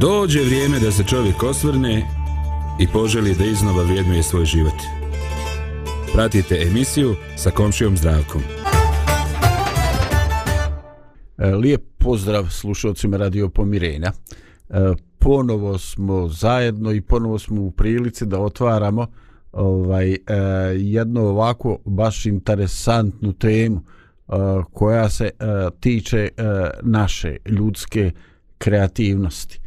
Dođe vrijeme da se čovjek osvrne i poželi da iznova vrijednuje svoj život. Pratite emisiju sa komšijom zdravkom. E, lijep pozdrav slušalcima Radio Pomirenja. E, ponovo smo zajedno i ponovo smo u prilici da otvaramo ovaj e, jedno ovako baš interesantnu temu koja se tiče naše ljudske kreativnosti.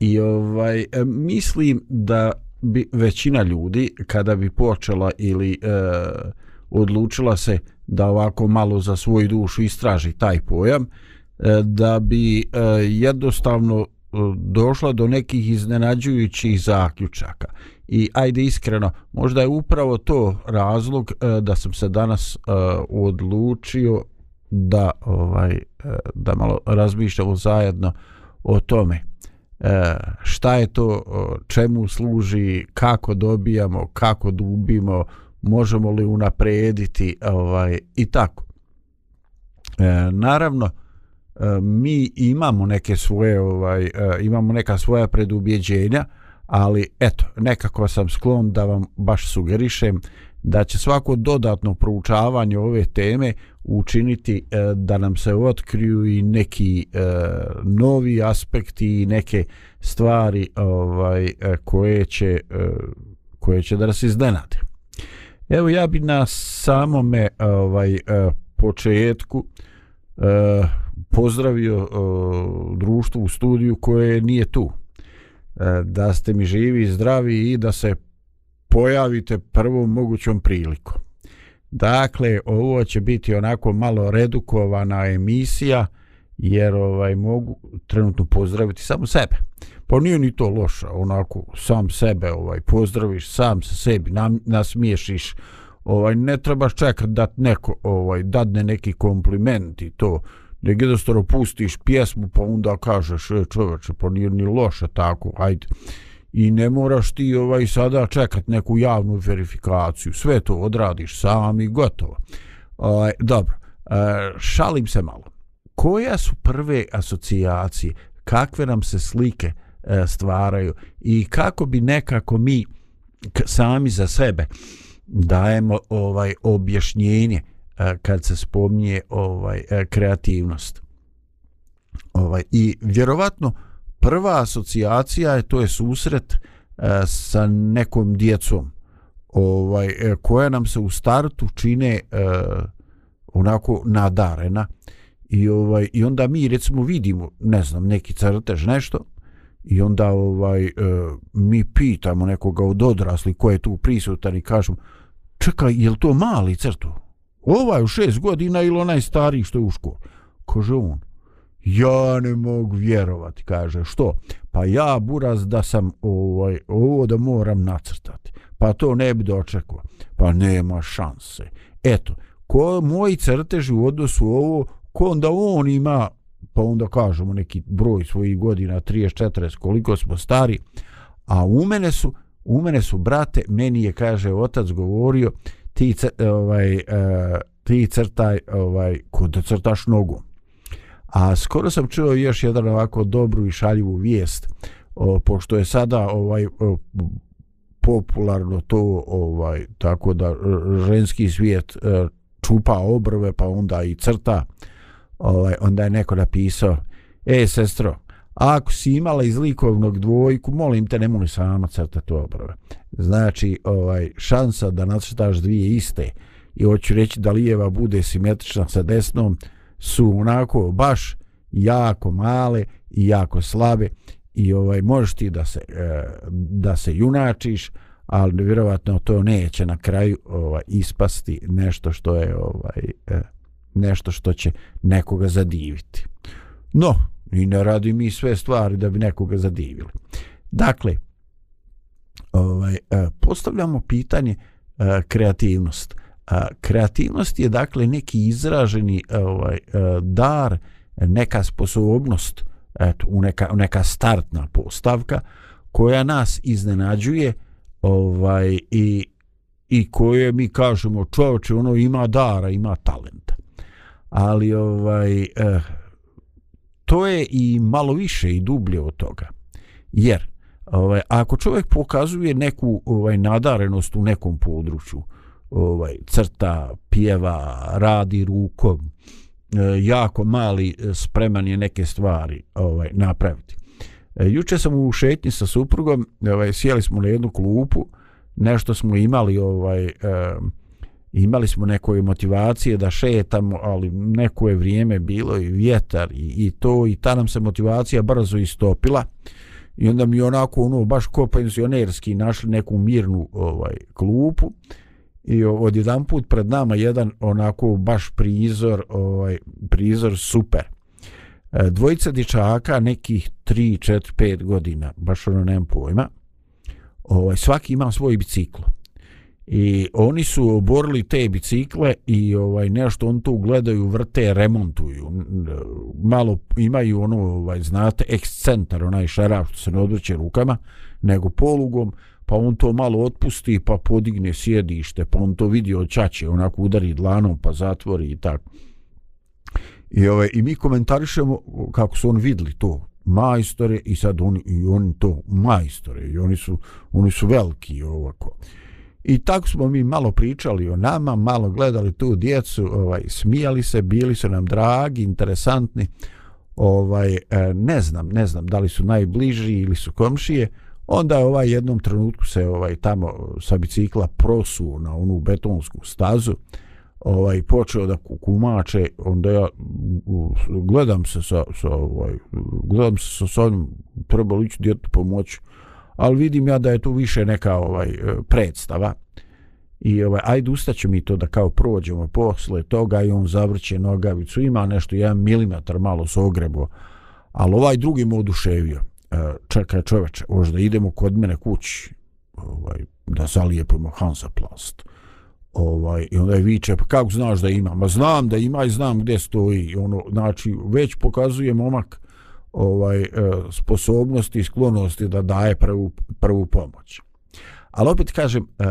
I ovaj e, mislim da bi većina ljudi kada bi počela ili e, odlučila se da ovako malo za svoju dušu istraži taj pojam e, da bi e, jednostavno e, došla do nekih iznenađujućih zaključaka. I ajde iskreno možda je upravo to razlog e, da sam se danas e, odlučio da ovaj e, da malo razmišljamo zajedno o tome. e, E, šta je to, čemu služi, kako dobijamo, kako dubimo, možemo li unaprediti ovaj, i tako. E, naravno, e, mi imamo neke svoje, ovaj, e, imamo neka svoja predubjeđenja, ali eto, nekako sam sklon da vam baš sugerišem da će svako dodatno proučavanje ove teme učiniti e, da nam se otkriju i neki e, novi aspekti i neke stvari ovaj e, koje će e, koje će da nas iznenade. Evo ja bi na samome ovaj e, početku e, pozdravio e, društvo u studiju koje nije tu. E, da ste mi živi i zdravi i da se pojavite prvom mogućom prilikom. Dakle, ovo će biti onako malo redukovana emisija, jer ovaj mogu trenutno pozdraviti samo sebe. Pa nije ni to loša, onako sam sebe ovaj pozdraviš, sam se sebi nam, nasmiješiš. Ovaj ne trebaš čekati da neko ovaj dadne neki kompliment i to nego jednostavno pustiš pjesmu pa onda kažeš e, čoveče pa nije ni loše tako ajde i ne moraš ti ovaj sada čekat neku javnu verifikaciju. Sve to odradiš sam i gotovo. Ovaj, dobro. E, šalim se malo. Koja su prve asocijacije? Kakve nam se slike e, stvaraju? I kako bi nekako mi sami za sebe dajemo ovaj objašnjenje e, kad se spominje ovaj e, kreativnost? Ovaj i vjerovatno prva asocijacija je to je susret e, sa nekom djecom. Ovaj e, koja nam se u startu čine e, onako nadarena. I ovaj i onda mi recimo vidimo ne znam neki crtež nešto. I onda ovaj e, mi pitamo nekoga od odrasli ko je tu prisutan i kažemo čekaj je to mali crto ovaj u šest godina ili onaj stariji što je u školi? Kaže on ja ne mogu vjerovati, kaže, što? Pa ja, buraz, da sam ovaj, ovo da moram nacrtati. Pa to ne bi dočekao. Pa nema šanse. Eto, ko moji crteži u odnosu ovo, ko onda on ima, pa onda kažemo neki broj svojih godina, 30-40, koliko smo stari, a u mene su, u mene su, brate, meni je, kaže, otac govorio, ti, ovaj, e, ti crtaj, ovaj, ko da crtaš nogom. A skoro sam čuo još jedan ovako dobru i šaljivu vijest, o, pošto je sada ovaj o, popularno to ovaj tako da ženski svijet e, čupa obrve pa onda i crta ovaj onda je neko napisao ej sestro ako si imala iz likovnog dvojku molim te nemoj sama crtati obrve. Znači ovaj šansa da nacrtaš dvije iste i hoću reći da lijeva bude simetrična sa desnom su onako baš jako male i jako slabe i ovaj možeš ti da se e, da se junačiš ali vjerovatno to neće na kraju ovaj ispasti nešto što je ovaj e, nešto što će nekoga zadiviti. No, i ne radi mi sve stvari da bi nekoga zadivili. Dakle, ovaj, e, postavljamo pitanje kreativnost. A, kreativnost je dakle neki izraženi e, ovaj e, dar, neka sposobnost, eto, u neka, neka startna postavka koja nas iznenađuje ovaj i i koje mi kažemo čovječe ono ima dara, ima talenta. Ali ovaj eh, to je i malo više i dublje od toga. Jer, ovaj, ako čovjek pokazuje neku ovaj nadarenost u nekom području, ovaj crta, pjeva, radi rukom, e, jako mali e, spreman je neke stvari ovaj napraviti. E, juče sam u šetnji sa suprugom, ovaj sjeli smo na jednu klupu, nešto smo imali ovaj eh, imali smo neke motivacije da šetamo, ali neko je vrijeme bilo i vjetar i, i to i ta nam se motivacija brzo istopila. I onda mi onako ono baš ko pensionerski našli neku mirnu ovaj klupu i od jedan put pred nama jedan onako baš prizor ovaj prizor super. E, dvojica dičaka nekih 3 4 5 godina baš ono nemam pojma. Ovaj svaki ima svoj bicikl. I oni su oborili te bicikle i ovaj nešto on tu gledaju vrte remontuju. Malo imaju ono ovaj znate ekscentar onaj šaraf što se ne odvrće rukama nego polugom pa on to malo otpusti pa podigne sjedište pa on to vidi od čače onako udari dlanom pa zatvori i tako i, ove, i mi komentarišemo kako su on vidli to. Majstore i sad oni, i oni to majstore i oni su, oni su veliki ovako. I tako smo mi malo pričali o nama malo gledali tu djecu ovaj, smijali se, bili su nam dragi interesantni. Ovaj e, ne znam, ne znam da li su najbliži ili su komšije onda ovaj jednom trenutku se ovaj tamo sa bicikla prosuo na onu betonsku stazu ovaj počeo da kukumače onda ja gledam se sa, sa ovaj gledam se sa svojim treba ići djetu pomoći ali vidim ja da je tu više neka ovaj e, predstava i ovaj ajde ustaću mi to da kao prođemo posle toga i on zavrće nogavicu ima nešto jedan milimetar malo se ogrebo ali ovaj drugi mu oduševio. E, čekaj čoveče, da idemo kod mene kući, ovaj, da zalijepimo Hansaplast. Ovaj, I onda je viče, pa kako znaš da ima? Ma znam da ima i znam gdje stoji. Ono, znači, već pokazuje momak ovaj, e, sposobnosti i sklonosti da daje prvu, prvu pomoć. Ali opet kažem, e,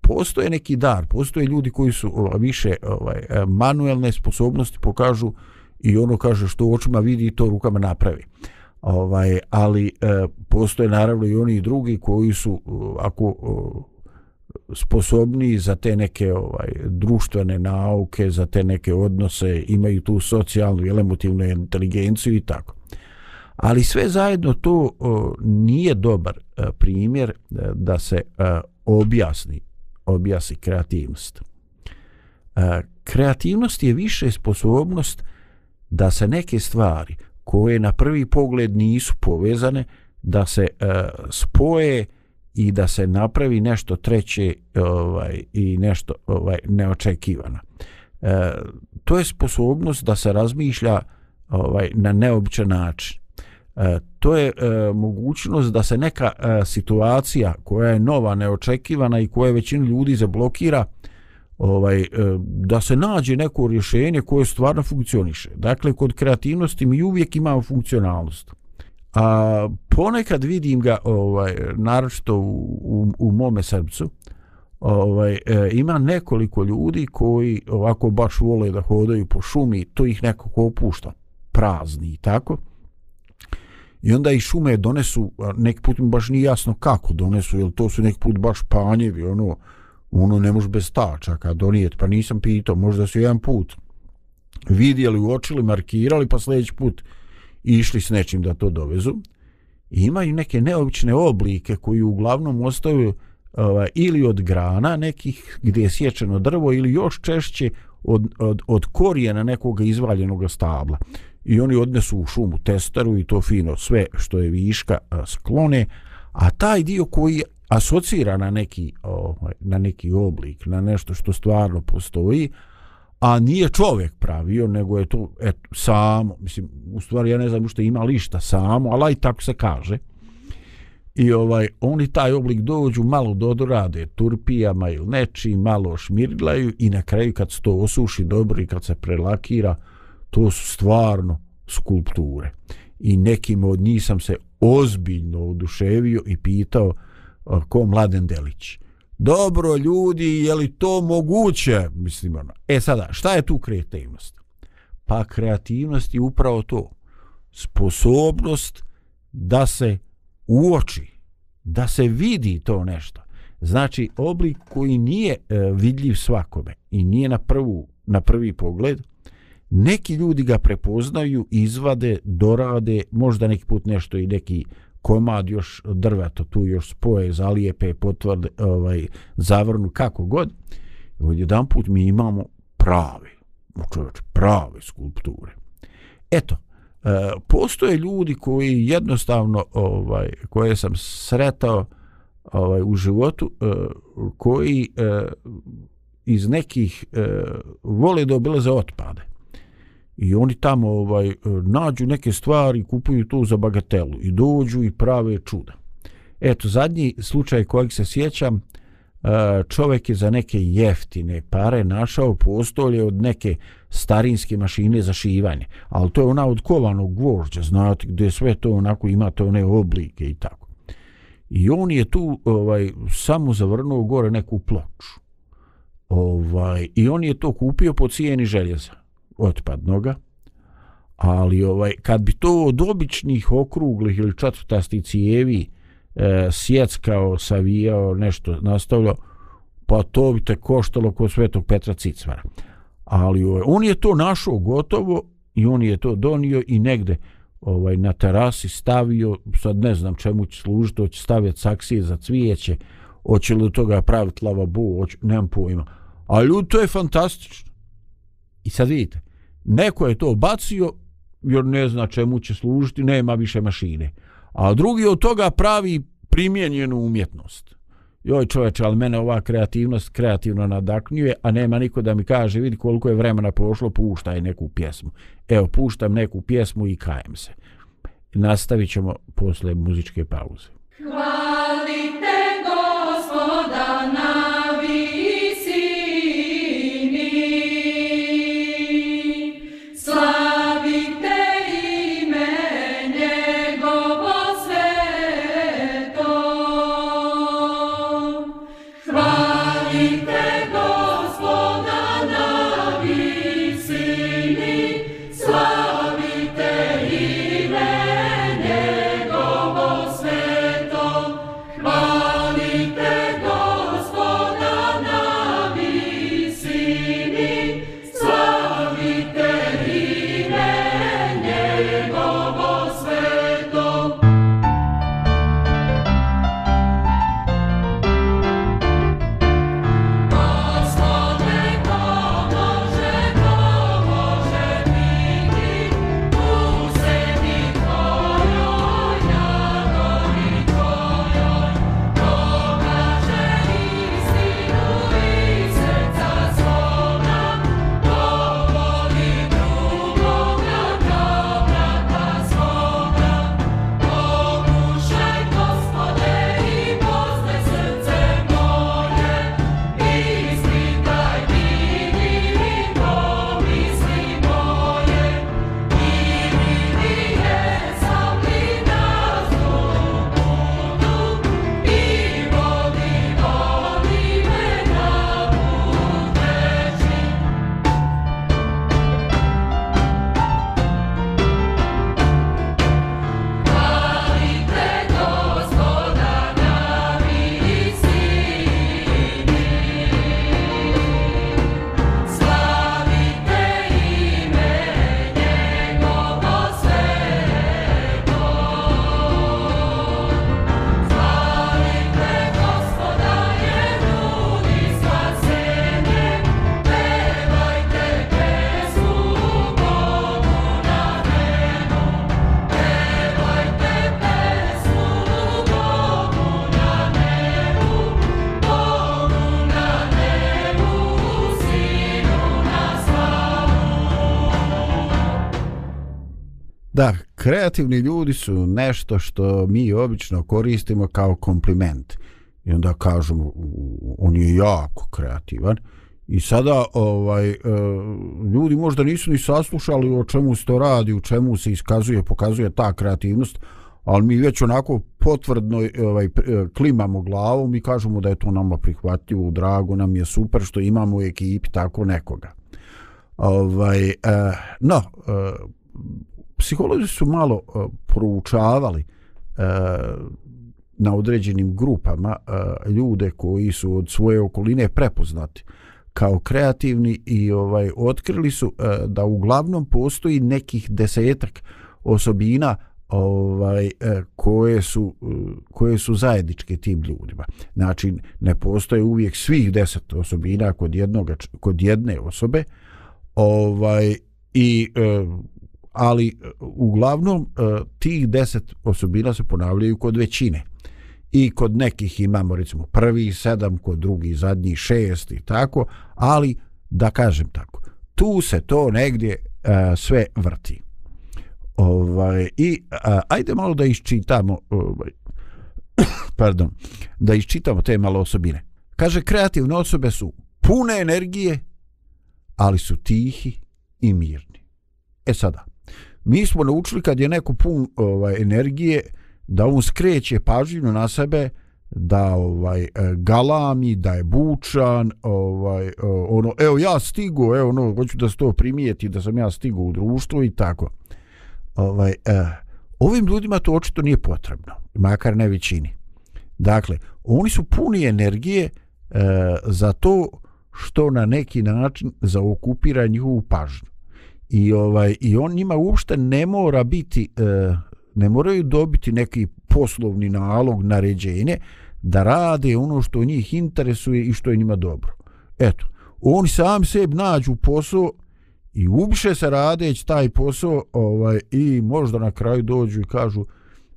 postoje neki dar, postoje ljudi koji su ovaj, više ovaj, manuelne sposobnosti pokažu i ono kaže što očima vidi i to rukama napravi ovaj ali e, postoje naravno i oni drugi koji su e, ako e, sposobni za te neke ovaj društvene nauke za te neke odnose imaju tu socijalnu i emotivnu inteligenciju i tako. Ali sve zajedno to o, nije dobar e, primjer e, da se e, objasni objasni kreativnost. E, kreativnost je više sposobnost da se neke stvari koje na prvi pogled nisu povezane da se e, spoje i da se napravi nešto treće ovaj i nešto ovaj neočekivano. E, to je sposobnost da se razmišlja ovaj na neobičan način. E, to je e, mogućnost da se neka e, situacija koja je nova, neočekivana i koja većinu ljudi zablokira, ovaj, e, da se nađe neko rješenje koje stvarno funkcioniše. Dakle, kod kreativnosti mi uvijek imamo funkcionalnost. A ponekad vidim ga, ovaj, naročito u, u, u mome srcu, ovaj, e, ima nekoliko ljudi koji ovako baš vole da hodaju po šumi, to ih nekako opušta, prazni i tako. I onda i šume donesu, neki put mi baš nije jasno kako donesu, jer to su neki put baš panjevi, ono, ono ne može bez tačaka donijeti, pa nisam pitao, možda su jedan put vidjeli, uočili, markirali, pa sljedeći put išli s nečim da to dovezu. I imaju neke neobične oblike koji uglavnom ostaju ovaj, ili od grana nekih gdje je sječeno drvo ili još češće od, od, od korijena nekog izvaljenog stabla. I oni odnesu u šumu testeru i to fino sve što je viška sklone, a taj dio koji asocira na neki, ovaj, na neki oblik, na nešto što stvarno postoji, a nije čovjek pravio, nego je to eto, samo, mislim, u stvari ja ne znam što ima lišta samo, ali i tako se kaže. I ovaj oni taj oblik dođu, malo dodorade turpijama ili nečim, malo šmirglaju i na kraju kad se to osuši dobro i kad se prelakira, to su stvarno skulpture. I nekim od njih sam se ozbiljno oduševio i pitao, ko Mladen Delić. Dobro ljudi, je li to moguće? Mislim, ono. E sada, šta je tu kreativnost? Pa kreativnost je upravo to. Sposobnost da se uoči, da se vidi to nešto. Znači, oblik koji nije e, vidljiv svakome i nije na, prvu, na prvi pogled, neki ljudi ga prepoznaju, izvade, dorade, možda neki put nešto i neki komad još drveta tu još spoje, zalijepe, potvrde, ovaj, zavrnu, kako god. Od jedan put mi imamo prave, čovječ, prave skulpture. Eto, e, postoje ljudi koji jednostavno, ovaj, koje sam sretao ovaj, u životu, e, koji e, iz nekih e, vole da obilaze otpade i oni tamo ovaj e, nađu neke stvari, kupuju to za bagatelu i dođu i prave čuda. Eto, zadnji slučaj kojeg se sjećam, e, čovjek je za neke jeftine pare našao postolje od neke starinske mašine za šivanje, ali to je ona od kovanog gvožđa, znate, gdje sve to onako imate one oblike i tako. I on je tu ovaj samo zavrnuo gore neku ploču. Ovaj, I on je to kupio po cijeni željeza otpadnoga, ali ovaj kad bi to od običnih okruglih ili četvrtastih cijevi e, sjeckao, savijao, nešto nastavljao, pa to bi te koštalo kod svetog Petra Cicvara. Ali ovaj, on je to našao gotovo i on je to donio i negde ovaj na terasi stavio, sad ne znam čemu će služiti, hoće staviti saksije za cvijeće, hoće li toga praviti lavabu, hoće, nemam pojma. Ali to je fantastično. I sad vidite, neko je to bacio jer ne zna čemu će služiti, nema više mašine. A drugi od toga pravi primjenjenu umjetnost. Joj čoveče, ali mene ova kreativnost kreativno nadaknjuje, a nema niko da mi kaže, vidi koliko je vremena prošlo, puštaj neku pjesmu. Evo, puštam neku pjesmu i kajem se. Nastavit ćemo posle muzičke pauze. Hvala. Kreativni ljudi su nešto što mi obično koristimo kao kompliment. I onda kažemo, on je jako kreativan. I sada ovaj e, ljudi možda nisu ni saslušali o čemu se to radi, u čemu se iskazuje, pokazuje ta kreativnost, ali mi već onako potvrdno ovaj, e, klimamo glavom i kažemo da je to nama prihvatljivo, drago nam je super što imamo u ekipi tako nekoga. Ovaj, e, no, psiholozi su malo e, uh, proučavali e, na određenim grupama uh, ljude koji su od svoje okoline prepoznati kao kreativni i ovaj otkrili su uh, da uglavnom postoji nekih desetak osobina ovaj koje su koje su zajedničke tim ljudima. Znači ne postoje uvijek svih 10 osobina kod jednog kod jedne osobe. Ovaj i ali e, uglavnom e, tih 10 osobina se ponavljaju kod većine i kod nekih imamo recimo prvi sedam, kod drugi zadnji šest i tako, ali da kažem tako, tu se to negdje a, sve vrti. Ovaj, I a, ajde malo da iščitamo ovaj, pardon, da iščitamo te malo osobine. Kaže, kreativne osobe su pune energije, ali su tihi i mirni. E sada, mi smo naučili kad je neko pun ovaj, energije, da on skreće pažnju na sebe da ovaj e, galami da je bučan ovaj e, ono evo ja stigo, evo ono hoću da se to primijeti da sam ja stigo u društvo i tako. Ovaj eh, ovim ljudima to očito nije potrebno makar ne većini. Dakle oni su puni energije eh, za to što na neki način zaokupira njihovu pažnju i ovaj i on njima uopšte ne mora biti eh, ne moraju dobiti neki poslovni nalog, naređenje, da rade ono što njih interesuje i što je njima dobro. Eto, oni sami sebi nađu posao i ubiše se radeć taj posao ovaj, i možda na kraju dođu i kažu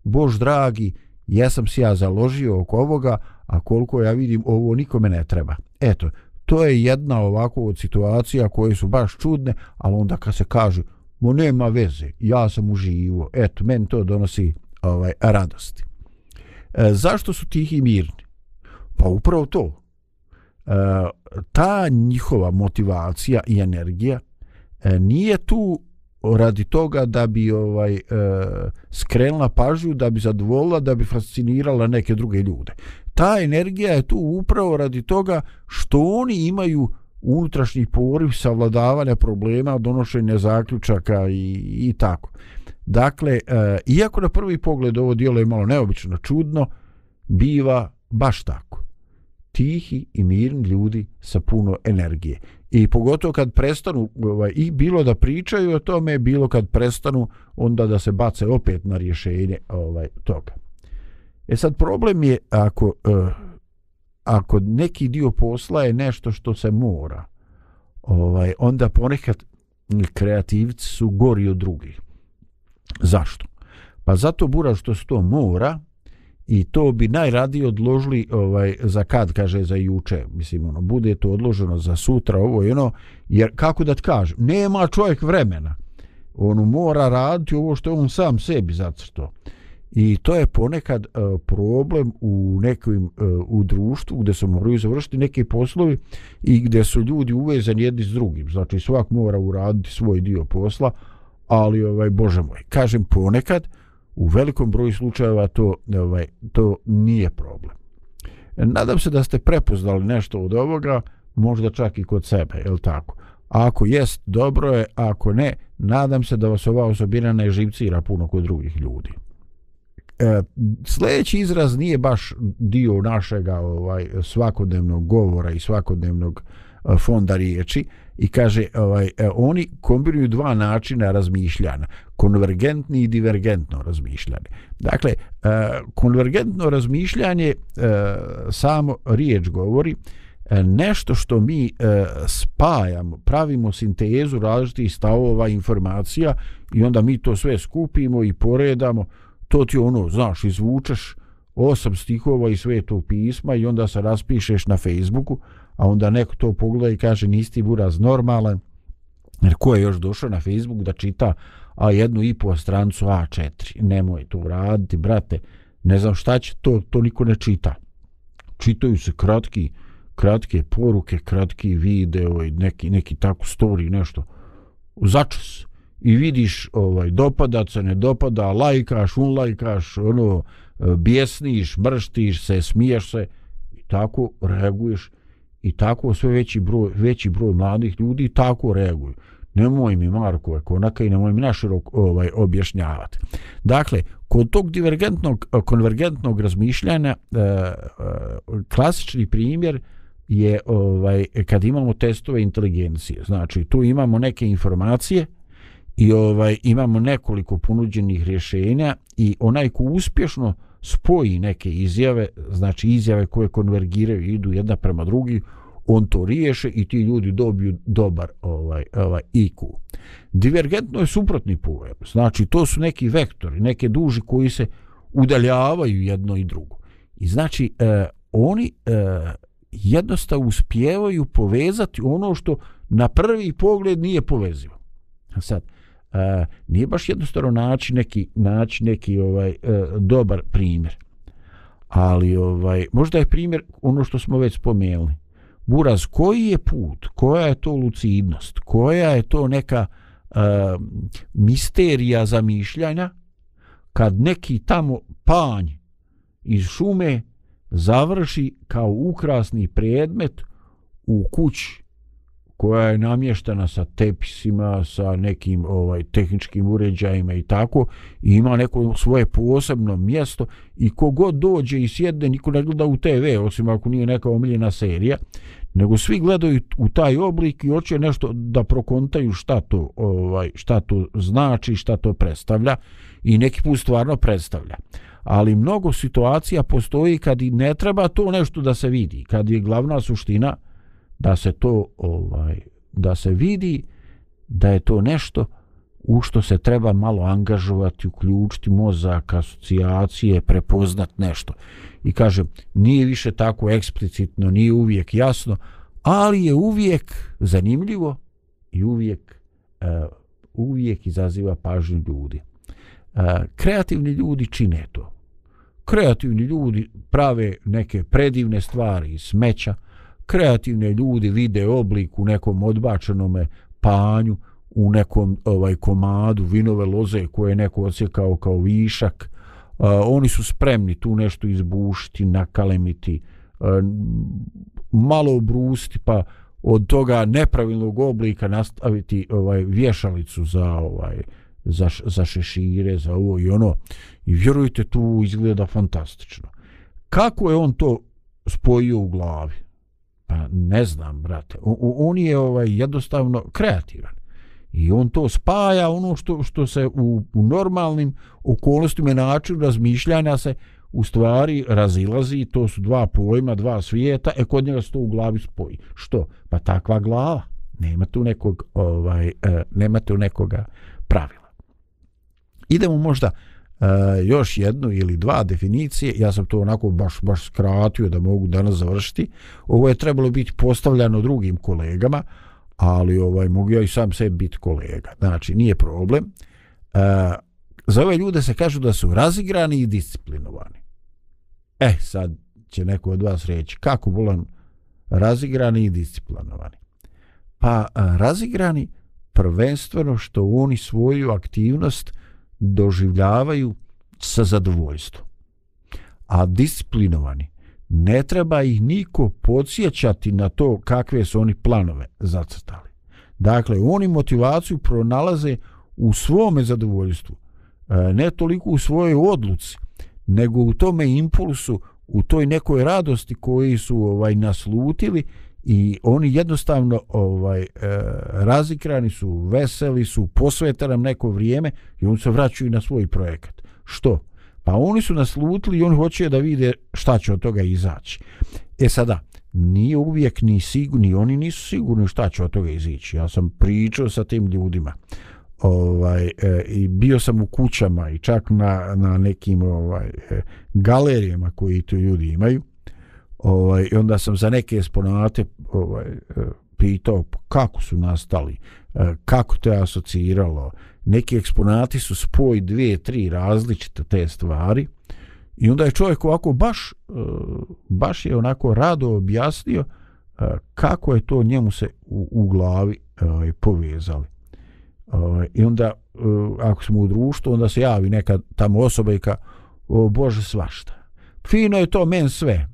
Bož dragi, ja sam se ja založio oko ovoga, a koliko ja vidim, ovo nikome ne treba. Eto, to je jedna ovako od situacija koje su baš čudne, ali onda kad se kaže mo nema veze, ja sam uživo, eto, meni to donosi ovaj radosti. E, zašto su tihi i mirni? Pa upravo to. E, ta njihova motivacija i energija e, nije tu radi toga da bi ovaj e, skrenula pažnju, da bi zadovoljila, da bi fascinirala neke druge ljude. Ta energija je tu upravo radi toga što oni imaju unutrašnji poriv savladavanja problema, donošenja zaključaka i, i tako. Dakle, e, iako na prvi pogled ovo dijelo je malo neobično čudno, biva baš tako. Tihi i mirni ljudi sa puno energije. I pogotovo kad prestanu, ovaj, i bilo da pričaju o tome, bilo kad prestanu, onda da se bace opet na rješenje ovaj toga. E sad, problem je ako... E, ako neki dio posla je nešto što se mora, ovaj, onda ponekad kreativci su gori od drugih. Zašto? Pa zato bura što se to mora i to bi najradije odložili ovaj, za kad, kaže, za juče. Mislim, ono, bude to odloženo za sutra, ovo i ono, jer kako da ti kažem, nema čovjek vremena. On mora raditi ovo što on sam sebi zacrto. I to je ponekad uh, problem u nekim uh, u društvu gdje se moraju završiti neki poslovi i gdje su ljudi uvezani jedni s drugim. Znači svak mora uraditi svoj dio posla, ali ovaj bože moj, kažem ponekad u velikom broju slučajeva to ovaj to nije problem. Nadam se da ste prepoznali nešto od ovoga, možda čak i kod sebe, je tako? A ako jest, dobro je, ako ne, nadam se da vas ova osobina ne živcira puno kod drugih ljudi. E, sljedeći izraz nije baš dio našega ovaj svakodnevnog govora i svakodnevnog e, fonda riječi i kaže ovaj e, oni kombinuju dva načina razmišljanja konvergentni i divergentno razmišljanje. Dakle e, konvergentno razmišljanje samo riječ govori nešto što mi spajamo pravimo sintezu različitih stavova informacija i onda mi to sve skupimo i poredamo to ti ono, znaš, izvučeš osam stihova iz svetog pisma i onda se raspišeš na Facebooku, a onda neko to pogleda i kaže nisi ti buraz normalan, jer ko je još došao na Facebook da čita a jednu i po strancu A4, nemoj to raditi, brate, ne znam šta će, to, to niko ne čita. Čitaju se kratki, kratke poruke, kratki video i neki, neki tako story, nešto. Začas i vidiš ovaj dopada se ne dopada lajkaš unlajkaš, ono e, bjesniš mrštiš se smiješ se i tako reaguješ i tako sve veći broj veći broj mladih ljudi tako reaguju Nemoj mi Markove konaka i nemoj mi naširok ovaj, objašnjavati. Dakle, kod tog divergentnog, konvergentnog razmišljanja e, e, klasični primjer je ovaj kad imamo testove inteligencije. Znači, tu imamo neke informacije i ovaj imamo nekoliko ponuđenih rješenja i onaj ko uspješno spoji neke izjave, znači izjave koje konvergiraju i idu jedna prema drugi, on to riješe i ti ljudi dobiju dobar ovaj ovaj IQ. Divergentno je suprotni pojam. Znači to su neki vektori, neke duži koji se udaljavaju jedno i drugo. I znači e, oni e, jednostavno uspijevaju povezati ono što na prvi pogled nije povezivo. Sad, e, nije baš jednostavno naći neki, naći neki ovaj e, dobar primjer. Ali ovaj možda je primjer ono što smo već spomenuli. Buraz, koji je put, koja je to lucidnost, koja je to neka uh, misterija zamišljanja kad neki tamo panj iz šume završi kao ukrasni predmet u kući koja je namještena sa tepisima, sa nekim ovaj tehničkim uređajima i tako, i ima neko svoje posebno mjesto i kogod dođe i sjedne, niko ne gleda u TV, osim ako nije neka omiljena serija, nego svi gledaju u taj oblik i hoće nešto da prokontaju šta to, ovaj, šta to znači, šta to predstavlja i neki put stvarno predstavlja. Ali mnogo situacija postoji kad i ne treba to nešto da se vidi, kad je glavna suština da se to ovaj da se vidi da je to nešto u što se treba malo angažovati, uključiti mozak, asocijacije, prepoznat nešto. I kažem, nije više tako eksplicitno, nije uvijek jasno, ali je uvijek zanimljivo i uvijek uh, uvijek izaziva pažnju ljudi. Uh, kreativni ljudi čine to. Kreativni ljudi prave neke predivne stvari iz smeća, kreativne ljudi vide oblik u nekom odbačenome panju, u nekom ovaj komadu vinove loze koje je neko osjekao kao višak. Uh, oni su spremni tu nešto izbušiti, nakalemiti, uh, malo obrusti pa od toga nepravilnog oblika nastaviti ovaj vješalicu za ovaj za, za šešire, za ovo i ono. I vjerujte, tu izgleda fantastično. Kako je on to spojio u glavi? Pa ne znam, brate. On je ovaj jednostavno kreativan. I on to spaja ono što što se u, u normalnim okolnostima i načinu razmišljanja se u stvari razilazi, to su dva pojma, dva svijeta, e kod njega se to u glavi spoji. Što? Pa takva glava. Nema tu nekog, ovaj, e, nema tu nekoga pravila. Idemo možda e, još jednu ili dva definicije. Ja sam to onako baš, baš skratio da mogu danas završiti. Ovo je trebalo biti postavljano drugim kolegama, ali ovaj mogu ja i sam sebi biti kolega. Znači, nije problem. E, za ove ljude se kažu da su razigrani i disciplinovani. E, sad će neko od vas reći kako bolan razigrani i disciplinovani. Pa a, razigrani prvenstveno što oni svoju aktivnost doživljavaju sa zadovoljstvom. A disciplinovani ne treba ih niko podsjećati na to kakve su oni planove zacrtali. Dakle, oni motivaciju pronalaze u svome zadovoljstvu, e, ne toliko u svojoj odluci, nego u tome impulsu, u toj nekoj radosti koji su ovaj naslutili i oni jednostavno ovaj e, razikrani su, veseli su, posvete nam neko vrijeme i oni se vraćaju na svoj projekat. Što? Pa oni su naslutili i oni hoće da vide šta će od toga izaći. E sada, nije uvijek ni sigurni, oni nisu sigurni šta će od toga izići. Ja sam pričao sa tim ljudima ovaj e, i bio sam u kućama i čak na, na nekim ovaj e, galerijama koji tu ljudi imaju ovaj i onda sam za neke eksponate ovaj e, pitao pa kako su nastali e, kako to je asociralo neki eksponati su spoj dvije tri različite te stvari i onda je čovjek ovako baš e, baš je onako rado objasnio kako je to njemu se u, u glavi ovaj povezali Ovaj, I onda, ako smo u društvu, onda se javi neka tamo osoba i ka, o Bože, svašta. Fino je to men sve.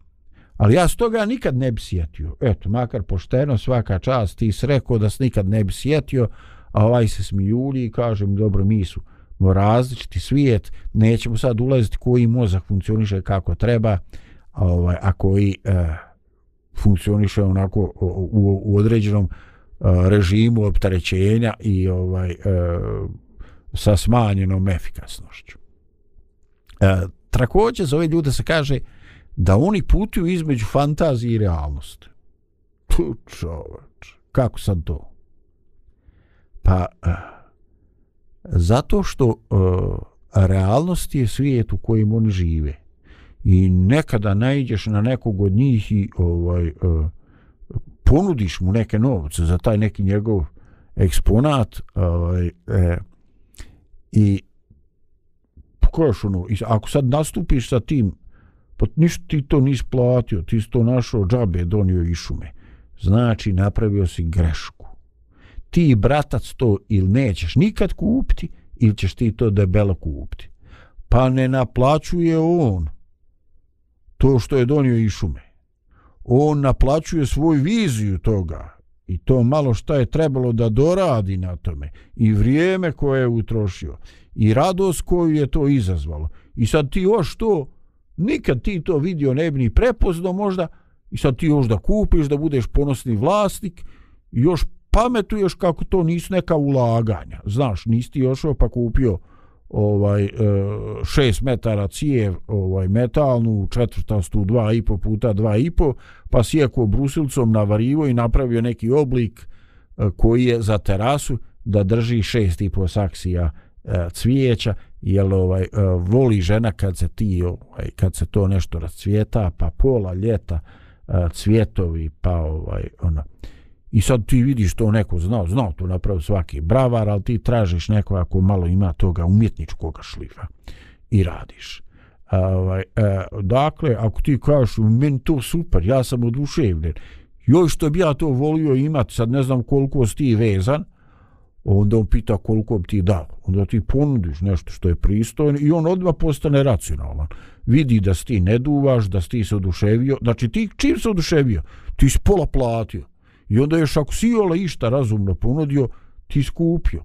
Ali ja s toga nikad ne bi sjetio. Eto, makar pošteno, svaka čast, ti si rekao da se nikad ne bi sjetio, a ovaj se smijulji i kaže mi dobro mi su različiti svijet, nećemo sad ulaziti koji mozak funkcioniše kako treba, a, ovaj, a koji e, funkcioniše onako u, u, u određenom e, režimu opterećenja i ovaj e, sa smanjenom efikasnošću. E, također za ove ljude se kaže da oni putuju između fantazije i realnosti. Tu čovač, kako sad to? Pa, zato što e, realnost je svijet u kojem oni žive. I nekada najđeš na nekog od njih i ovaj, e, ponudiš mu neke novce za taj neki njegov eksponat ovaj, e, i kažeš ono, ako sad nastupiš sa tim, pa ništa ti to nisi platio, ti si to našao džabe, donio i šume. Znači, napravio si grešku. Ti, bratac, to ili nećeš nikad kupiti, ili ćeš ti to debelo kupiti. Pa ne naplaćuje on to što je donio i šume. On naplaćuje svoju viziju toga i to malo što je trebalo da doradi na tome i vrijeme koje je utrošio i radost koju je to izazvalo. I sad ti još to, nikad ti to vidio ne bi ni prepoznao možda, i sad ti još da kupiš, da budeš ponosni vlasnik, i još pametuješ kako to nisu neka ulaganja. Znaš, nisi ti još pa kupio ovaj e, 6 metara cijev ovaj metalnu četvrtastu 2,5 puta 2,5 pa sjeko brusilcom na varivo i napravio neki oblik e, koji je za terasu da drži 6,5 saksija e, cvijeća jel ovaj e, voli žena kad se ti ovaj kad se to nešto rascvijeta pa pola ljeta e, cvjetovi pa ovaj ona i sad ti vidiš to neko znao znao to napravi svaki bravar ali ti tražiš neko ako malo ima toga umjetničkog šlifa i radiš. E, ovaj e, dakle ako ti kažeš meni to super ja sam oduševljen. Joj što bi ja to volio imati sad ne znam koliko si ti vezan onda on pita koliko bi ti dao. Onda ti ponudiš nešto što je pristojno i on odmah postane racionalan. Vidi da si ti ne duvaš, da si ti se oduševio. Znači ti čim se oduševio, ti si pola platio. I onda još ako si jola išta razumno ponudio, ti skupio.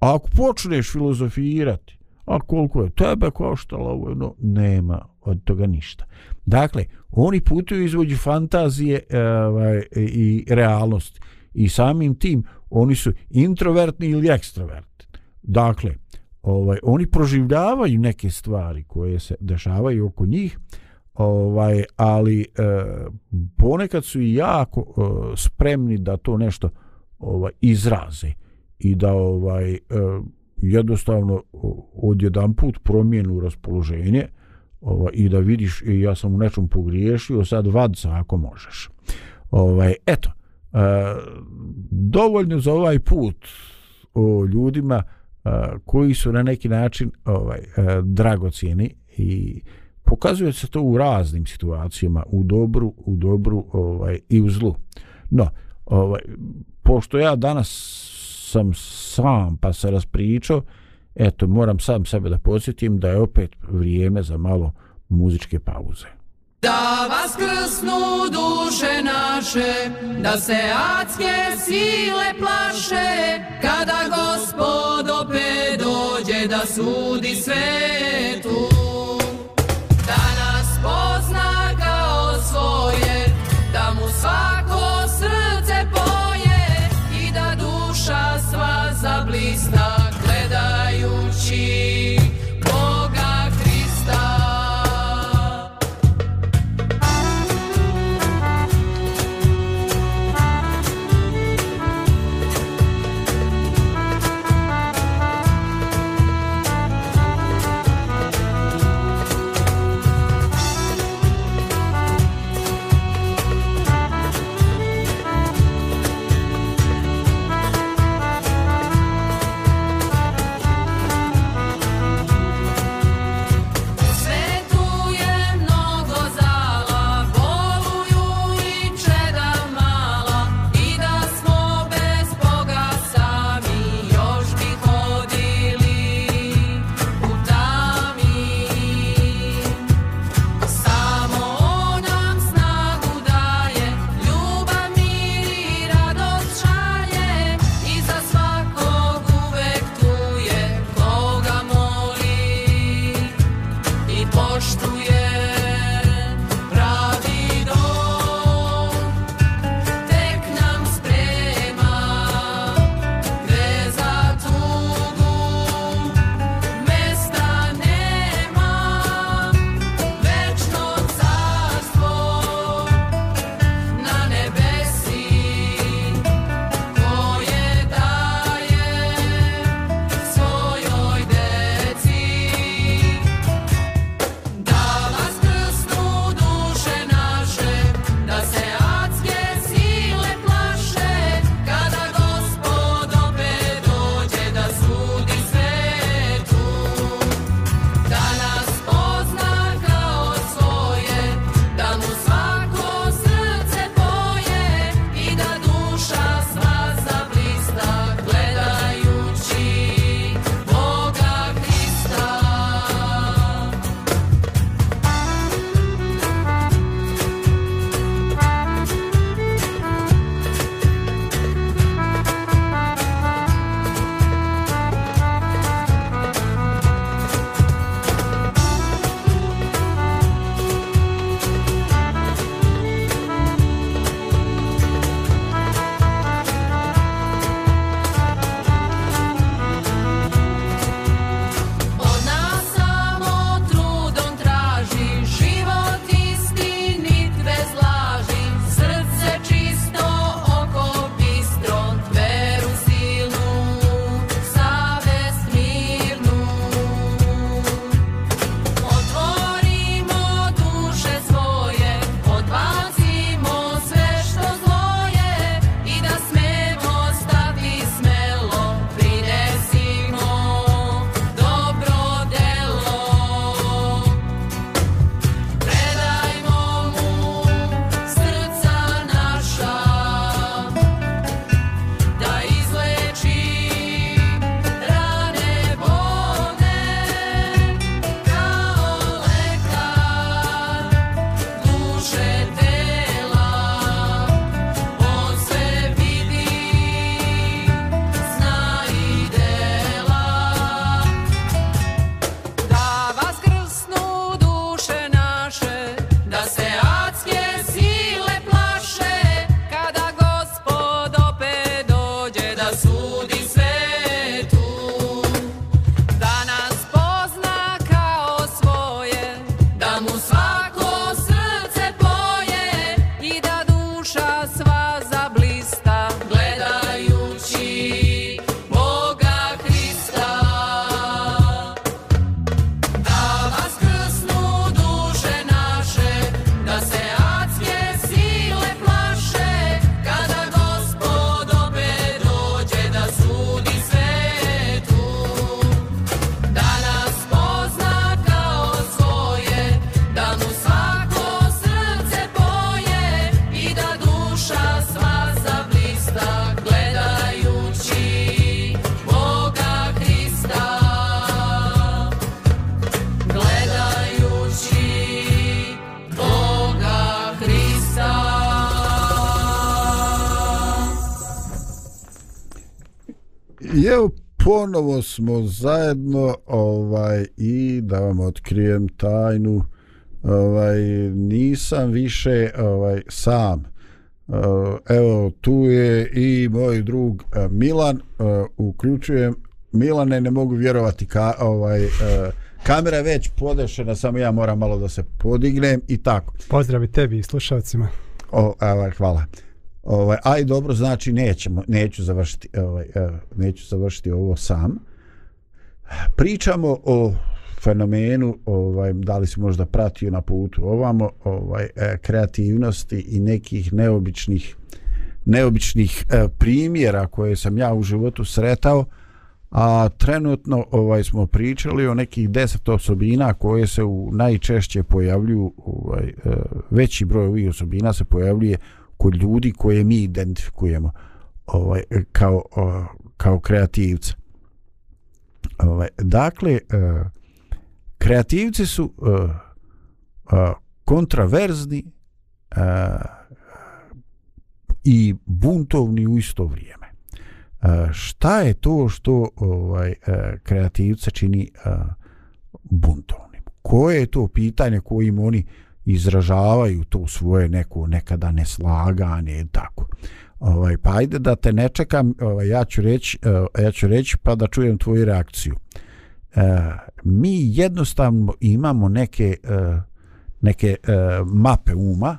A ako počneš filozofirati, a koliko je tebe koštalo ovo, no, nema od toga ništa. Dakle, oni putuju izvođu fantazije e, ovaj, i realnosti i samim tim oni su introvertni ili ekstrovertni. Dakle, ovaj oni proživljavaju neke stvari koje se dešavaju oko njih, ovaj ali e, ponekad su i jako e, spremni da to nešto ovaj izraze i da ovaj e, jednostavno odjedan put promijenu raspoloženje ovaj, i da vidiš e, ja sam u nečem pogriješio sad vad se ako možeš ovaj eto E, dovoljno za ovaj put o ljudima e, koji su na neki način ovaj e, dragocjeni i pokazuje se to u raznim situacijama u dobru u dobru ovaj i u zlu. No ovaj pošto ja danas sam sam pa se raspričao eto moram sam sebe da podsjetim da je opet vrijeme za malo muzičke pauze. Da vas krsnu duše naše, da se adske sile plaše, kada gospod opet dođe da sudi svetu. Ponovo smo zajedno ovaj i da vam otkrijem tajnu ovaj nisam više ovaj sam. Uh, evo tu je i moj drug uh, Milan uh, uključujem Milane ne mogu vjerovati ka, ovaj kamera je već podešena samo ja moram malo da se podignem i tako. Pozdrav i tebi i slušalcima. O, ovaj, hvala ovaj aj dobro znači nećemo neću završiti ovaj eh, neću završiti ovo sam. Pričamo o fenomenu ovaj da li se možda pratio na putu ovamo ovaj eh, kreativnosti i nekih neobičnih neobičnih eh, primjera koje sam ja u životu sretao a trenutno ovaj smo pričali o nekih 10 osobina koje se u najčešće pojavljuju ovaj veći broj ovih osobina se pojavljuje kod ljudi koje mi identifikujemo ovaj kao kao kreativce ovaj dakle e, kreativci su uh, kontraverzni i buntovni u isto vrijeme. Šta je to što ovaj kreativca čini buntovnim? Koje je to pitanje kojim oni izražavaju to svoje neko nekada neslaganje i tako. Ovaj pa ajde da te ne čekam, ovaj ja ću reći, e, ja ću reći pa da čujem tvoju reakciju. E, mi jednostavno imamo neke e, neke e, mape uma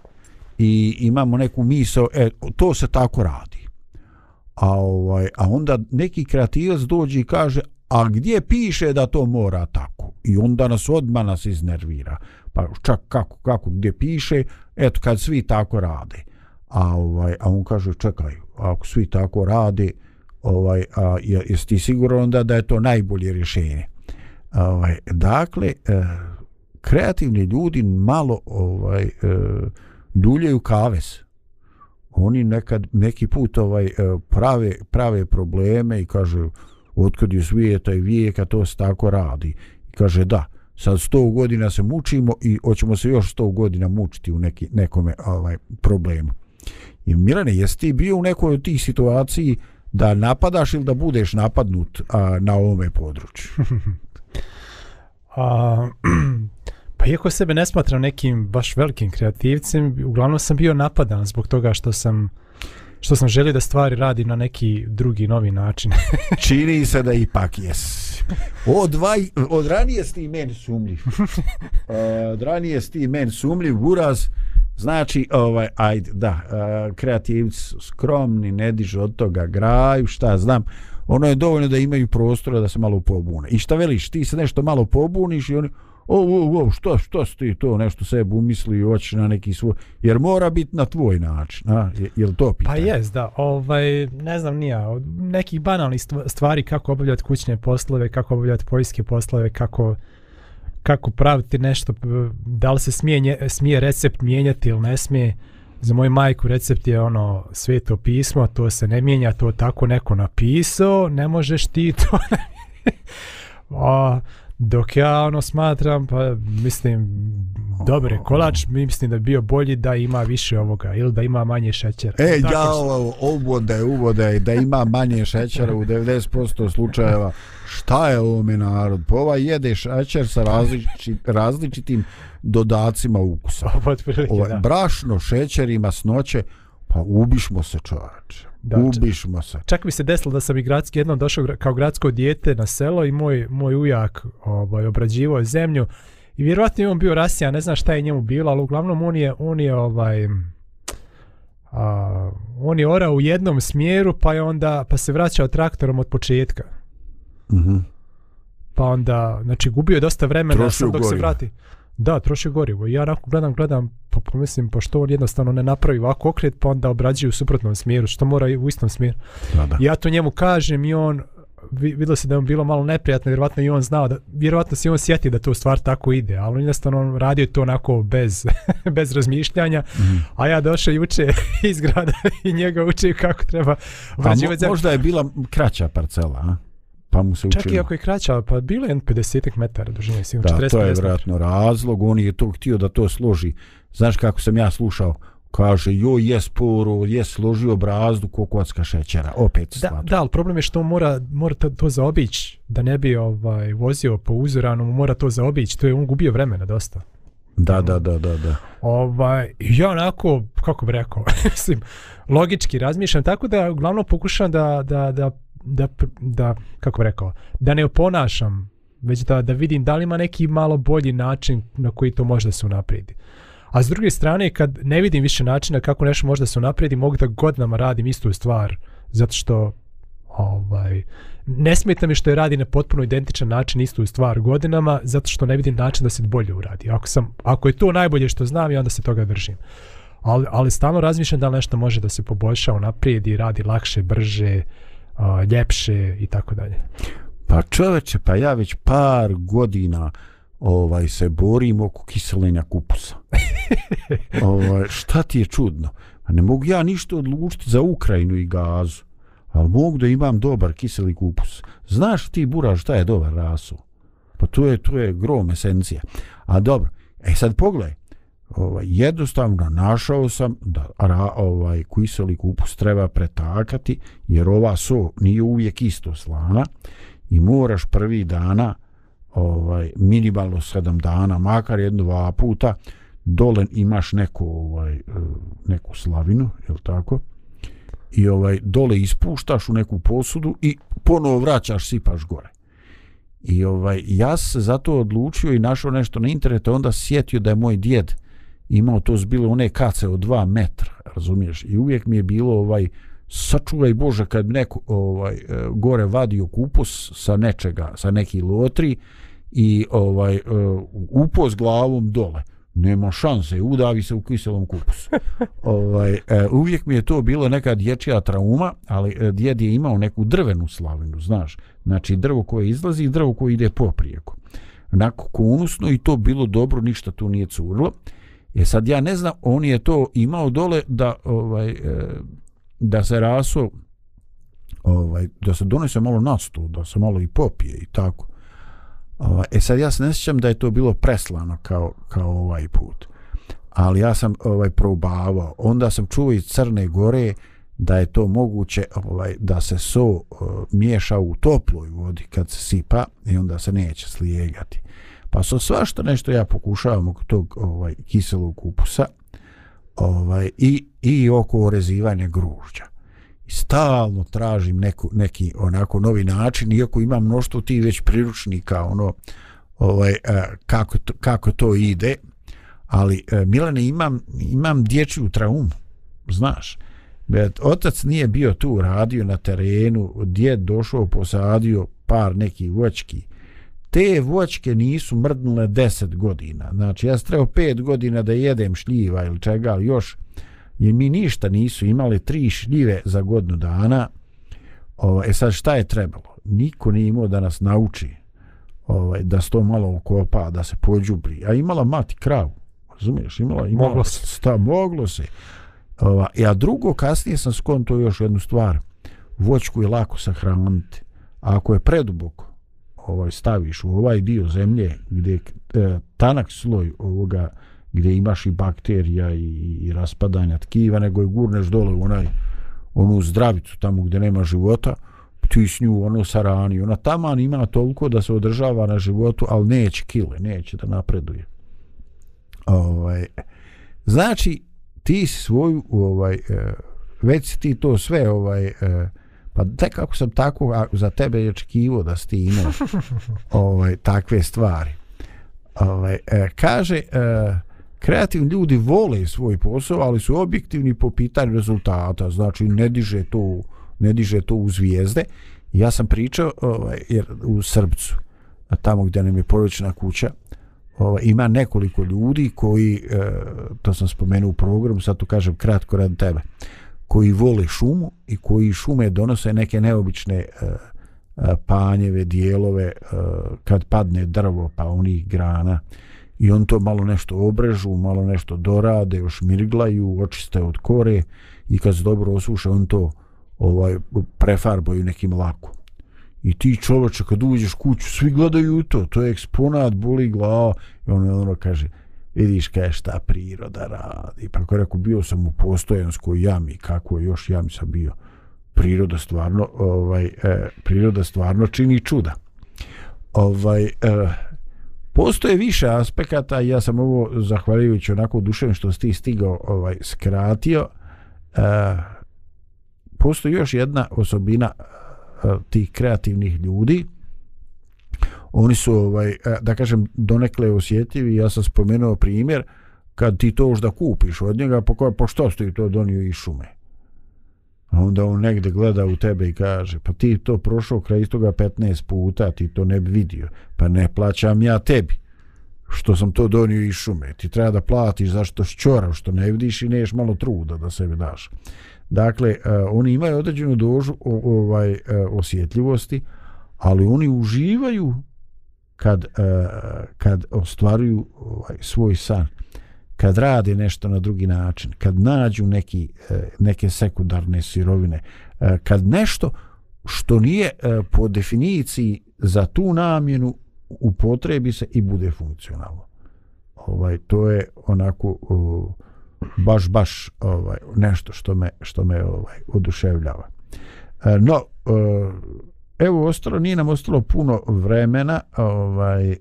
i imamo neku misao e, to se tako radi a ovaj a onda neki kreativac dođe i kaže a gdje piše da to mora tako i onda nas odma nas iznervira pa čak kako kako gdje piše eto kad svi tako rade. A ovaj a on kaže čekaj ako svi tako rade ovaj a jesi ti siguran onda da je to najbolje rješenje? Ovaj dakle e, kreativni ljudi malo ovaj e, duljaju kaves. Oni nekad neki put ovaj e, prave prave probleme i kaže otkud je svijeta i vijeka to se tako radi. I kaže da sad 100 godina se mučimo i hoćemo se još 100 godina mučiti u neki nekome ovaj problemu i Milane jesi ti bio u nekoj od tih situaciji da napadaš ili da budeš napadnut a, na ovome području A, pa iako sebe ne smatram nekim baš velikim kreativcem, uglavnom sam bio napadan zbog toga što sam što sam želio da stvari radi na neki drugi novi način. Čini se da ipak jes. Od, vaj, od ranije sti men sumljiv. Od ranije sti men sumljiv, buraz, znači, ovaj, ajde, da, kreativci skromni, ne dižu od toga graju, šta znam, ono je dovoljno da imaju prostora da se malo pobune. I šta veliš, ti se nešto malo pobuniš i oni, o, o, o, što, što si ti to nešto sebi umisli i hoćeš na neki svoj, jer mora biti na tvoj način, a, je, je li to pa pitanje? Pa jes, da, ovaj, ne znam nija, od nekih banalnih stvari kako obavljati kućne poslove, kako obavljati poljske poslove, kako kako praviti nešto, da li se smije, smije recept mijenjati ili ne smije, za moju majku recept je ono sveto pismo, to se ne mijenja, to tako neko napisao, ne možeš ti to. A, dok ja ono smatram, pa mislim, dobre, kolač mislim da bi bio bolji da ima više ovoga ili da ima manje šećera. E, tako ja ovo uvode, uvode, da ima manje šećera u 90% slučajeva. Šta je ovo mi narod? Po ovaj jede šećer sa različit, različitim dodacima ukusa. Ovo, brašno, šećer i masnoće, pa ubišmo se čovječe. Da, ubišmo se. Čak mi se desilo da sam i gradski jednom došao kao gradsko dijete na selo i moj, moj ujak ovaj, obrađivao zemlju i vjerovatno je on bio rasija, ne znam šta je njemu bilo, ali uglavnom on je, on je ovaj, a, on je orao u jednom smjeru pa je onda pa se vraćao traktorom od početka. Mhm. Mm pa onda, znači gubio je dosta vremena sam dok se vrati. Da, troši gorivo. Ja onako gledam, gledam, pa pomislim, pa što on jednostavno ne napravi ovako okret, pa onda obrađuje u suprotnom smjeru, što mora u istom smjeru. Da, da. Ja to njemu kažem i on, videlo se da je bilo malo neprijatno, vjerovatno i on znao, da, vjerovatno se on sjeti da to stvar tako ide, ali on jednostavno on radio to onako bez, bez razmišljanja, mm. a ja došao juče iz grada i njega uče kako treba obrađivati. Mo, možda je bila kraća parcela, a? Pa mu se učinilo. Čak i ako je kraća, pa bilo je 50 metara dužine, sigurno da, 40 to je vjerojatno razlog, on je to htio da to složi. Znaš kako sam ja slušao, kaže joj je sporo, je složio brazdu kokotska šećera, opet Da, slatko. da, ali problem je što on mora, mora to, to zaobići, da ne bi ovaj, vozio po uzoranu, mora to zaobići, to je on gubio vremena dosta. Da, da, da, da, da. Ovaj, ja onako, kako bi rekao, mislim, logički razmišljam, tako da uglavnom pokušam da, da, da, da, da kako bih rekao, da ne oponašam, već da, da vidim da li ima neki malo bolji način na koji to može da se unaprijedi. A s druge strane, kad ne vidim više načina kako nešto može da se unaprijedi, mogu da godinama radim istu stvar, zato što ovaj, ne smeta mi što je radi na potpuno identičan način istu stvar godinama, zato što ne vidim način da se bolje uradi. Ako, sam, ako je to najbolje što znam, ja onda se toga držim. Ali, ali stalno razmišljam da li nešto može da se poboljša, unaprijedi, radi lakše, brže, a, ljepše i tako dalje. Pa čoveče, pa ja već par godina ovaj se borim oko kiselenja kupusa. ovaj, šta ti je čudno? Pa ne mogu ja ništa odlučiti za Ukrajinu i gazu, ali mogu da imam dobar kiseli kupus. Znaš ti, Bura, šta je dobar rasu? Pa to je, to je grom esencija. A dobro, e sad pogledaj, ovaj, jednostavno našao sam da ra, ovaj kiseli kupus treba pretakati, jer ova so nije uvijek isto slana i moraš prvi dana ovaj minimalno 7 dana makar jedno dva puta dole imaš neku ovaj neku slavinu je tako? I ovaj dole ispuštaš u neku posudu i ponovo vraćaš sipaš gore. I ovaj ja se zato odlučio i našao nešto na internetu onda sjetio da je moj djed imao to zbilo one kace od 2 metra razumiješ i uvijek mi je bilo ovaj sačuvaj Bože kad neko ovaj e, gore vadio kupus sa nečega sa neki lotri i ovaj e, upo s glavom dole nema šanse, udavi se u kiselom kupusu. ovaj, e, uvijek mi je to bilo neka dječja trauma, ali djed je imao neku drvenu slavinu, znaš. Znači drvo koje izlazi i drvo koje ide poprijeko. Onako konusno i to bilo dobro, ništa tu nije curilo. E sad ja ne znam, on je to imao dole da ovaj e, da se raso ovaj da se donese malo nastu, da se malo i popije i tako. Ovaj, e sad ja se ne sjećam da je to bilo preslano kao, kao ovaj put. Ali ja sam ovaj probavao. Onda sam čuo iz Crne Gore da je to moguće ovaj da se so uh, miješa u toploj vodi kad se sipa i onda se neće slijegati. Pa sa svašta nešto ja pokušavam oko tog ovaj kiselog kupusa ovaj i i oko orezivanja gružđa. I stalno tražim neku, neki onako novi način, iako imam mnoštvo ti već priručnika, ono, ovaj, e, kako, to, kako to ide, ali e, Milane, imam, imam dječju traumu, znaš, e, otac nije bio tu, radio na terenu, djed došao, posadio par nekih voćki, te voćke nisu mrdnule 10 godina, znači ja sam trebao 5 godina da jedem šljiva ili čega, ali još jer mi ništa nisu imali tri šljive za godinu dana. Ovaj, e sad šta je trebalo? Niko nije imao da nas nauči ovaj, da se to malo okopa da se pođubri. A imala mati kravu razumiješ? Imala, imala Moglo se. sta, moglo se. Ovaj, a drugo kasnije sam skonto još jednu stvar. Voćku je lako sahraniti. A ako je preduboko ovaj staviš u ovaj dio zemlje gdje je e, tanak sloj ovoga gdje imaš i bakterija i, i raspadanja tkiva, nego je gurneš dole u onaj, onu zdravicu tamo gdje nema života, ti s nju ono sarani, ona taman ima toliko da se održava na životu, ali neće kile, neće da napreduje. Ovaj, znači, ti svoju, ovaj, e, već si ti to sve, ovaj, e, pa tek kako sam tako, za tebe je očekivo da si ti imao ovaj, takve stvari. Ovaj, e, kaže, e, kreativni ljudi vole svoj posao, ali su objektivni po pitanju rezultata, znači ne diže to, ne diže to u zvijezde. Ja sam pričao ovaj, jer u Srbcu, tamo gdje nam je porodična kuća, ovaj, ima nekoliko ljudi koji, e, to sam spomenuo u programu, sad to kažem kratko rad tebe, koji vole šumu i koji šume donose neke neobične e, e panjeve, dijelove, e, kad padne drvo pa onih grana, i on to malo nešto obrežu, malo nešto dorade, još mirglaju, očiste od kore i kad se dobro osuše, on to ovaj prefarbaju nekim lakom. I ti čovače kad uđeš kuću, svi gledaju to, to je eksponat, boli glava i on ono kaže, vidiš kaj šta priroda radi. Pa ako rekao, bio sam u postojanskoj jami, kako je još jami sam bio. Priroda stvarno, ovaj, eh, priroda stvarno čini čuda. Ovaj, eh, postoje više aspekata, ja sam ovo zahvaljujući onako dušem što si ti stigao ovaj, skratio, eh, postoji još jedna osobina eh, tih kreativnih ljudi, oni su ovaj e, da kažem donekle osjetljivi. Ja sam spomenuo primjer kad ti to da kupiš od njega po, ko po što ti to donio iz šume? A onda on negde gleda u tebe i kaže pa ti to prošao kraj istoga 15 puta ti to ne bi vidio. Pa ne plaćam ja tebi što sam to donio iz šume. Ti treba da platiš zašto šćorav što ne vidiš i neš malo truda da sebi daš. Dakle uh, oni imaju određenu dožu ovaj uh, osjetljivosti ali oni uživaju kad, uh, kad ostvaruju ovaj, svoj san, kad rade nešto na drugi način, kad nađu neki, uh, neke sekundarne sirovine, uh, kad nešto što nije uh, po definiciji za tu namjenu upotrebi se i bude funkcionalno. Ovaj to je onako uh, baš baš ovaj nešto što me što me ovaj oduševljava. Uh, no uh, evo ostalo, nije nam ostalo puno vremena, ovaj, uh,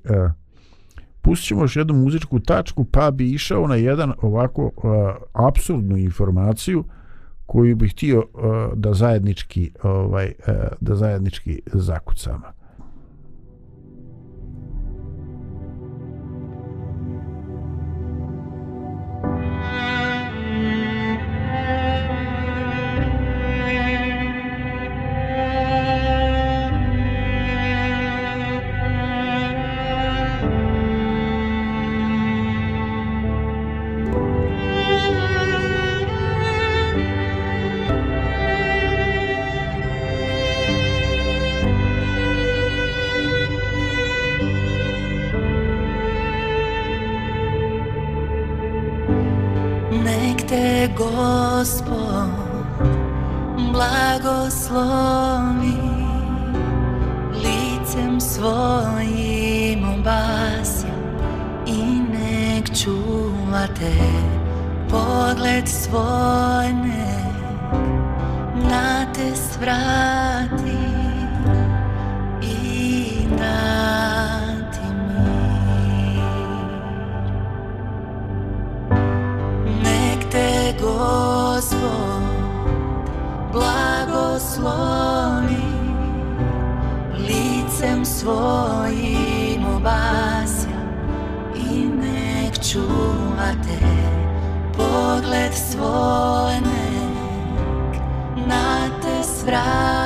pustit ćemo još jednu muzičku tačku, pa bi išao na jedan ovako eh, apsurdnu absurdnu informaciju koju bih htio eh, da zajednički ovaj, da zajednički zakucamo. mene na te svrati Sloni licem svojim obasja i nek čuva pogled svoj nek na te svrat.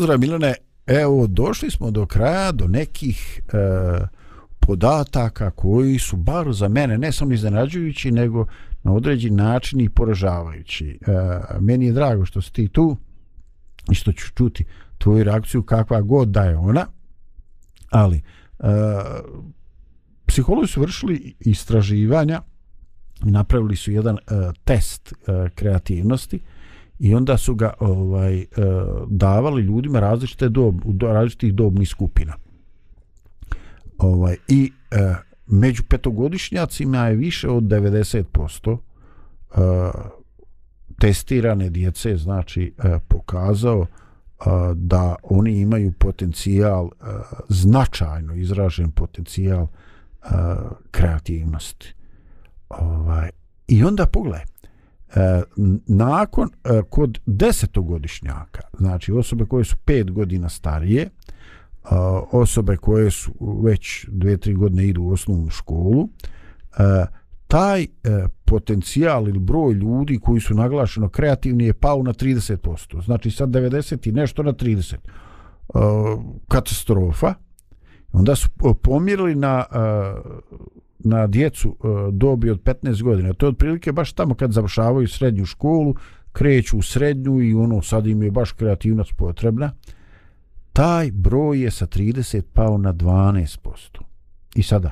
Pozdrav Milane, evo došli smo do kraja, do nekih e, podataka koji su bar za mene ne samo iznenađujući, nego na određen način i poražavajući. E, meni je drago što si ti tu i što ću čuti tvoju reakciju kakva god da je ona, ali e, psihologi su vršili istraživanja i napravili su jedan e, test e, kreativnosti i onda su ga ovaj eh, davali ljudima različite dob, u do, različitih dobnih skupina. Ovaj i eh, među petogodišnjacima je više od 90% eh, testirane djece znači pokazao da oni imaju potencijal značajno izražen potencijal kreativnosti. Ovaj i onda pogledaj e, nakon e, kod desetogodišnjaka, znači osobe koje su pet godina starije, e, osobe koje su već dve, tri godine idu u osnovnu školu, e, taj e, potencijal ili broj ljudi koji su naglašeno kreativni je pao na 30%. Znači sad 90 i nešto na 30. E, katastrofa. Onda su e, pomjerili na e, na djecu e, dobi od 15 godina. To je otprilike baš tamo kad završavaju srednju školu, kreću u srednju i ono sad im je baš kreativnost potrebna. Taj broj je sa 30 pao na 12%. I sada,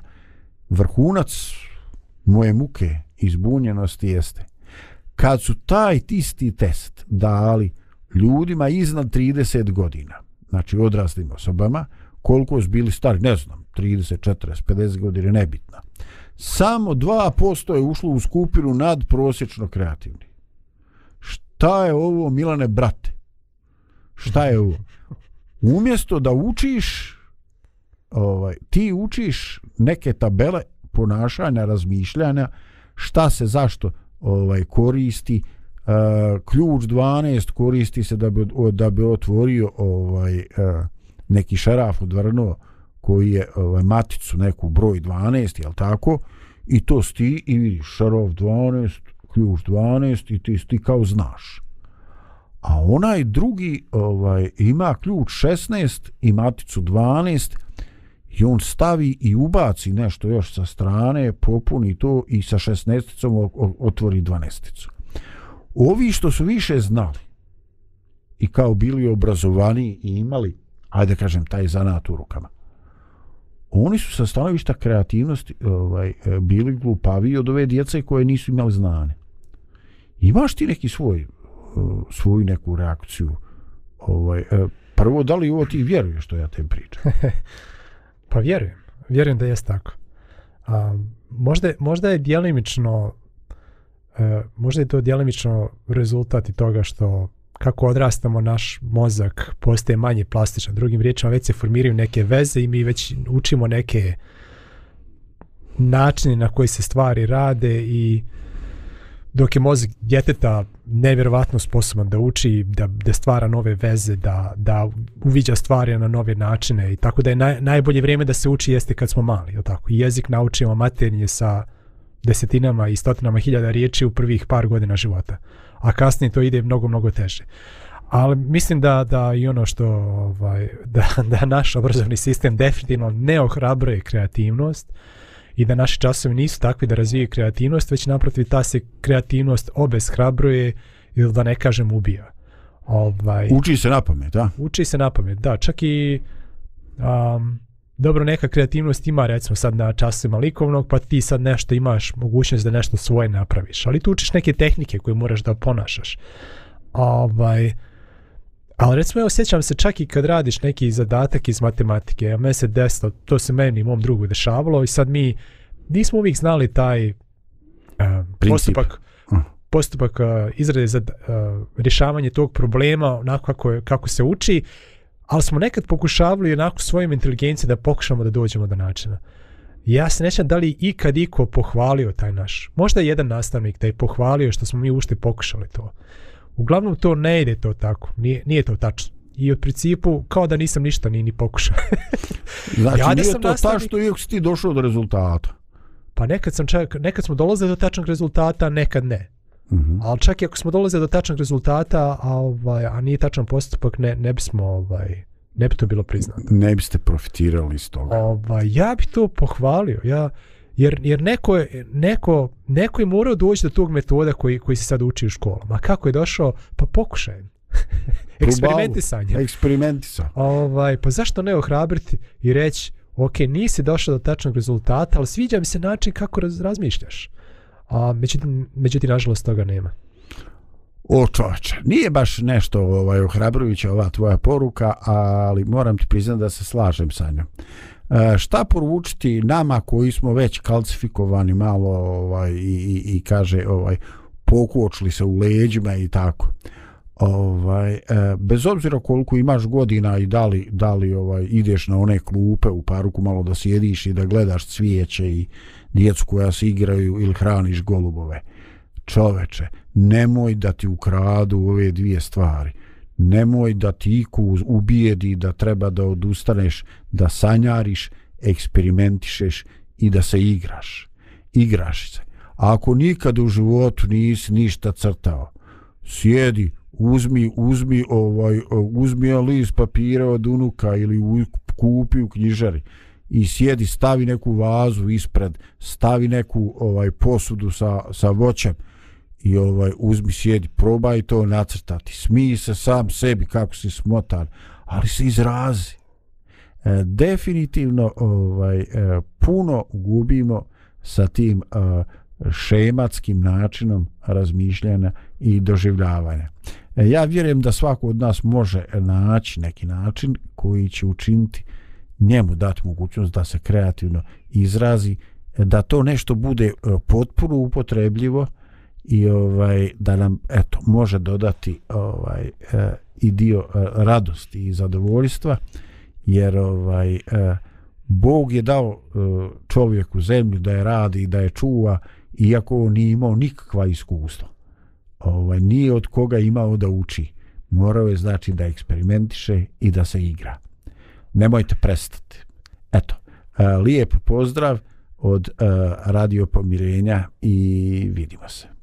vrhunac moje muke izbunjenosti jeste kad su taj isti test dali ljudima iznad 30 godina, znači odraslim osobama, koliko su bili stari, ne znam, 30, 40, 50 godina, nebitna. Samo 2% je ušlo u skupinu nad prosječno kreativni. Šta je ovo, Milane, brate? Šta je ovo? Umjesto da učiš, ovaj, ti učiš neke tabele ponašanja, razmišljanja, šta se zašto ovaj koristi, uh, ključ 12 koristi se da bi, da bi otvorio ovaj uh, neki šaraf odvrnuo koji je ovaj, maticu neku broj 12, jel tako? I to sti i vidiš šaraf 12, ključ 12 i ti, ti kao znaš. A onaj drugi ovaj ima ključ 16 i maticu 12 i on stavi i ubaci nešto još sa strane, popuni to i sa 16-icom otvori 12-icu. Ovi što su više znali i kao bili obrazovani i imali, ajde kažem, taj zanat u rukama, oni su sa stanovišta kreativnosti ovaj, e, bili glupavi od ove djece koje nisu imali znanje. Imaš ti neki svoj e, svoju neku reakciju ovaj, e, prvo, da li ovo ti vjeruješ što ja te pričam? pa vjerujem. Vjerujem da je tako. A, možda, možda je djelimično e, možda je to djelimično rezultat i toga što kako odrastamo naš mozak postaje manje plastičan. Drugim riječima već se formiraju neke veze i mi već učimo neke načine na koji se stvari rade i dok je mozak djeteta nevjerovatno sposoban da uči, da, da stvara nove veze, da, da uviđa stvari na nove načine i tako da je naj, najbolje vrijeme da se uči jeste kad smo mali, je tako? I jezik naučimo maternje sa desetinama i stotinama hiljada riječi u prvih par godina života. A kasnije to ide mnogo, mnogo teže. Ali mislim da da i ono što ovaj da da naš obrazovni sistem definitivno ne ohrabruje kreativnost i da naši časovi nisu takvi da razvijaju kreativnost, već naprotiv ta se kreativnost obeshrabruje ili da ne kažem ubija. Ovaj, uči se na pamet, da? Uči se na pamet, da. Čak i um, dobro, neka kreativnost ima recimo sad na časovima likovnog, pa ti sad nešto imaš mogućnost da nešto svoje napraviš. Ali tu učiš neke tehnike koje moraš da ponašaš. Ovaj, ali recimo, evo, sjećam se čak i kad radiš neki zadatak iz matematike, a me se desilo, to se meni i mom drugu dešavalo i sad mi nismo uvijek znali taj uh, postupak, postupak uh, izrade za uh, rješavanje tog problema, onako kako, kako se uči, ali smo nekad pokušavali onako svojim inteligencije da pokušamo da dođemo do načina. Ja se nećem da li ikad iko pohvalio taj naš. Možda jedan nastavnik da je pohvalio što smo mi ušte pokušali to. Uglavnom to ne ide to tako. Nije, nije to tačno. I od principu kao da nisam ništa ni, ni pokušao. znači ja nije to nastavnik... tačno iako si ti došao do rezultata. Pa nekad, sam čak, nekad smo dolazili do tačnog rezultata, nekad ne. Mm -hmm. Ali čak i ako smo dolazili do tačnog rezultata, a, ovaj, a nije tačan postupak, ne, ne bismo, ovaj, ne bi to bilo priznato. Ne biste profitirali iz toga. Ovaj, ja bi to pohvalio. Ja, jer, jer neko, je, neko, neko je morao doći do tog metoda koji, koji se sad uči u školama. A kako je došao? Pa pokušaj. Eksperimentisanje. Eksperimentisanje. Ovaj, pa zašto ne ohrabriti i reći, ok, nisi došao do tačnog rezultata, ali sviđa mi se način kako raz, razmišljaš. A međutim, međutim, nažalost, toga nema. O čoče, nije baš nešto ovaj, ohrabrujuća ova tvoja poruka, ali moram ti priznati da se slažem sa njom. E, šta poručiti nama koji smo već kalcifikovani malo ovaj, i, i, i kaže ovaj pokočili se u leđima i tako ovaj e, bez obzira koliko imaš godina i da li, da li ovaj ideš na one klupe u parku malo da sjediš i da gledaš cvijeće i djecu koja se igraju ili hraniš golubove. Čoveče nemoj da ti ukradu ove dvije stvari. Nemoj da ti iku ubijedi da treba da odustaneš da sanjariš eksperimentišeš i da se igraš. Igraš se. A ako nikad u životu nisi ništa crtao sjedi uzmi uzmi ovaj uzmi list papira od unuka ili u, kupi u knjižari i sjedi stavi neku vazu ispred stavi neku ovaj posudu sa sa voćem i ovaj uzmi sjedi probaj to nacrtati. Smiji se sam sebi kako si smotan ali se izrazi. E, definitivno ovaj e, puno gubimo sa tim e, šematskim načinom razmišljanja i doživljavanja. e, E, ja vjerujem da svako od nas može naći neki način koji će učiniti njemu dati mogućnost da se kreativno izrazi da to nešto bude e, potpuno upotrebljivo i ovaj da nam eto može dodati ovaj e, i dio radosti i zadovoljstva jer ovaj Bog je dao čovjeku zemlju da je radi i da je čuva iako on nije imao nikakva iskustva ovaj nije od koga imao da uči. Morao je znači da eksperimentiše i da se igra. Nemojte prestati. Eto lijep pozdrav od radio pomirenja i vidimo se.